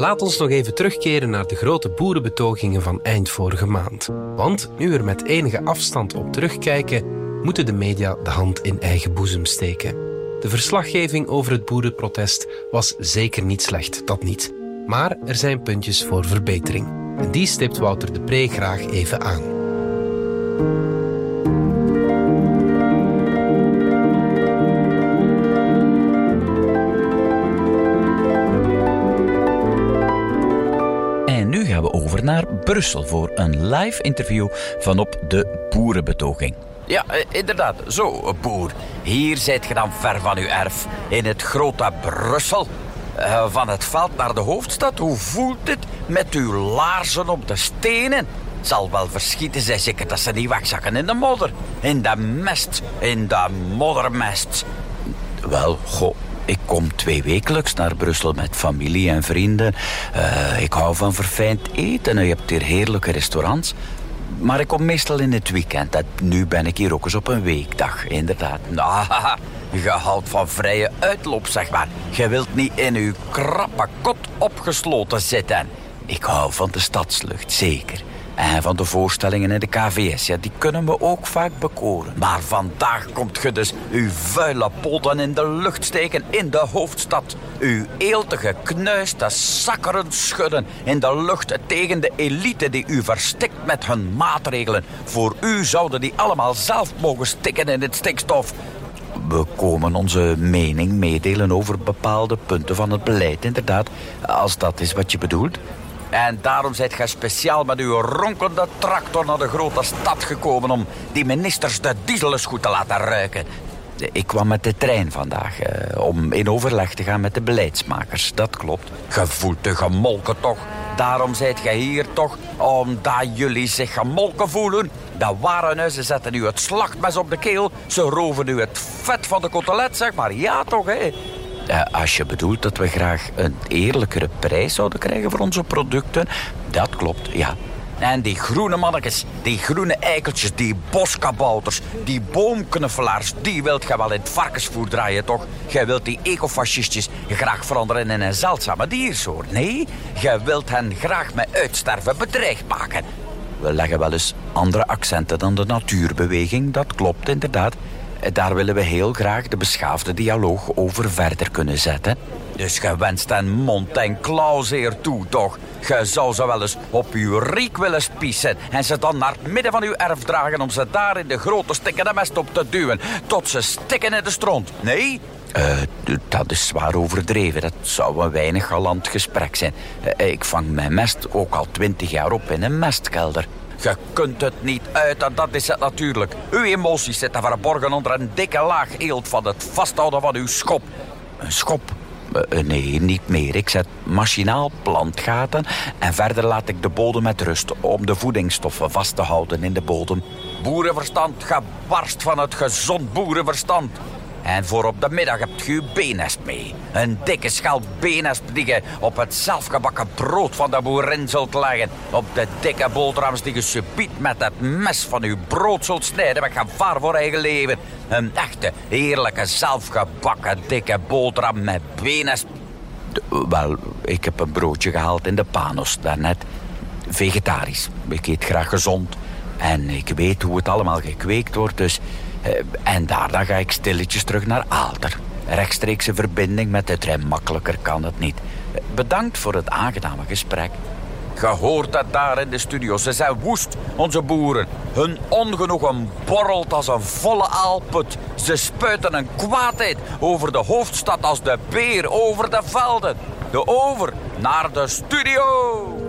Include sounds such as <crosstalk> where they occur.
Laat ons nog even terugkeren naar de grote boerenbetogingen van eind vorige maand. Want nu er met enige afstand op terugkijken, moeten de media de hand in eigen boezem steken. De verslaggeving over het boerenprotest was zeker niet slecht, dat niet. Maar er zijn puntjes voor verbetering. En die stipt Wouter de Pre graag even aan. We over naar Brussel voor een live interview van op de boerenbetoging. Ja, eh, inderdaad. Zo, boer. Hier zijt je dan ver van uw erf. In het grote Brussel. Eh, van het veld naar de hoofdstad. Hoe voelt het met uw laarzen op de stenen? Zal wel verschieten, zij zeker dat ze niet wegzakken in de modder. In de mest. In de moddermest. Wel, goh. Ik kom twee wekelijks naar Brussel met familie en vrienden. Eh, ik hou van verfijnd eten en je hebt hier heerlijke restaurants. Maar ik kom meestal in het weekend. En nu ben ik hier ook eens op een weekdag, inderdaad. Nou, <laughs> je houdt van vrije uitloop, zeg maar. Je wilt niet in uw krappe kot opgesloten zitten. Ik hou van de stadslucht, zeker. En van de voorstellingen in de KVS, ja, die kunnen me ook vaak bekoren. Maar vandaag komt je dus uw vuile poten in de lucht steken in de hoofdstad. Uw eeltige knuiste zakkeren schudden in de lucht tegen de elite die u verstikt met hun maatregelen. Voor u zouden die allemaal zelf mogen stikken in het stikstof. We komen onze mening meedelen over bepaalde punten van het beleid, inderdaad. Als dat is wat je bedoelt. En daarom zijt gij speciaal met uw ronkende tractor naar de grote stad gekomen... om die ministers de diesel eens goed te laten ruiken. Ik kwam met de trein vandaag eh, om in overleg te gaan met de beleidsmakers. Dat klopt. Gevoelt de gemolken toch? Daarom zijt gij hier toch, omdat jullie zich gemolken voelen. De warenhuizen zetten u het slachtmes op de keel. Ze roven u het vet van de kotelet, zeg maar. Ja toch, hè? Uh, als je bedoelt dat we graag een eerlijkere prijs zouden krijgen voor onze producten, dat klopt, ja. En die groene mannetjes, die groene eikeltjes, die boskabouters, die boomknuffelaars, die wilt gij wel in het varkensvoer draaien, toch? Jij wilt die ecofascistjes graag veranderen in een zeldzame diersoort. Nee, jij wilt hen graag met uitsterven bedreigd maken. We leggen wel eens andere accenten dan de natuurbeweging, dat klopt inderdaad. Daar willen we heel graag de beschaafde dialoog over verder kunnen zetten. Dus je wenst een mond en klauwzeer toe, toch? Je zou ze wel eens op uw riek willen spiezen... en ze dan naar het midden van uw erf dragen... om ze daar in de grote stikkende mest op te duwen... tot ze stikken in de stront. Nee? Uh, dat is zwaar overdreven. Dat zou een weinig galant gesprek zijn. Uh, ik vang mijn mest ook al twintig jaar op in een mestkelder. Je kunt het niet uit en dat is het natuurlijk. Uw emoties zitten verborgen onder een dikke laag eelt van het vasthouden van uw schop. Een schop? Uh, nee, niet meer. Ik zet machinaal plantgaten en verder laat ik de bodem met rust om de voedingsstoffen vast te houden in de bodem. Boerenverstand gebarst van het gezond boerenverstand. En voor op de middag hebt je beenesp mee. Een dikke schel beenesp die je op het zelfgebakken brood van de boerin zult leggen. Op de dikke boterhams die je subiet met het mes van uw brood zult snijden met gevaar voor eigen leven. Een echte, heerlijke, zelfgebakken dikke boterham met beenesp. Wel, ik heb een broodje gehaald in de panos daarnet. Vegetarisch. Ik eet graag gezond. En ik weet hoe het allemaal gekweekt wordt, dus... Eh, en daarna ga ik stilletjes terug naar Aalter. Rechtstreekse verbinding met de trein, makkelijker kan het niet. Eh, bedankt voor het aangename gesprek. Je hoort dat daar in de studio. Ze zijn woest, onze boeren. Hun ongenoegen borrelt als een volle aalput. Ze spuiten een kwaadheid over de hoofdstad als de beer over de velden. De over naar de studio.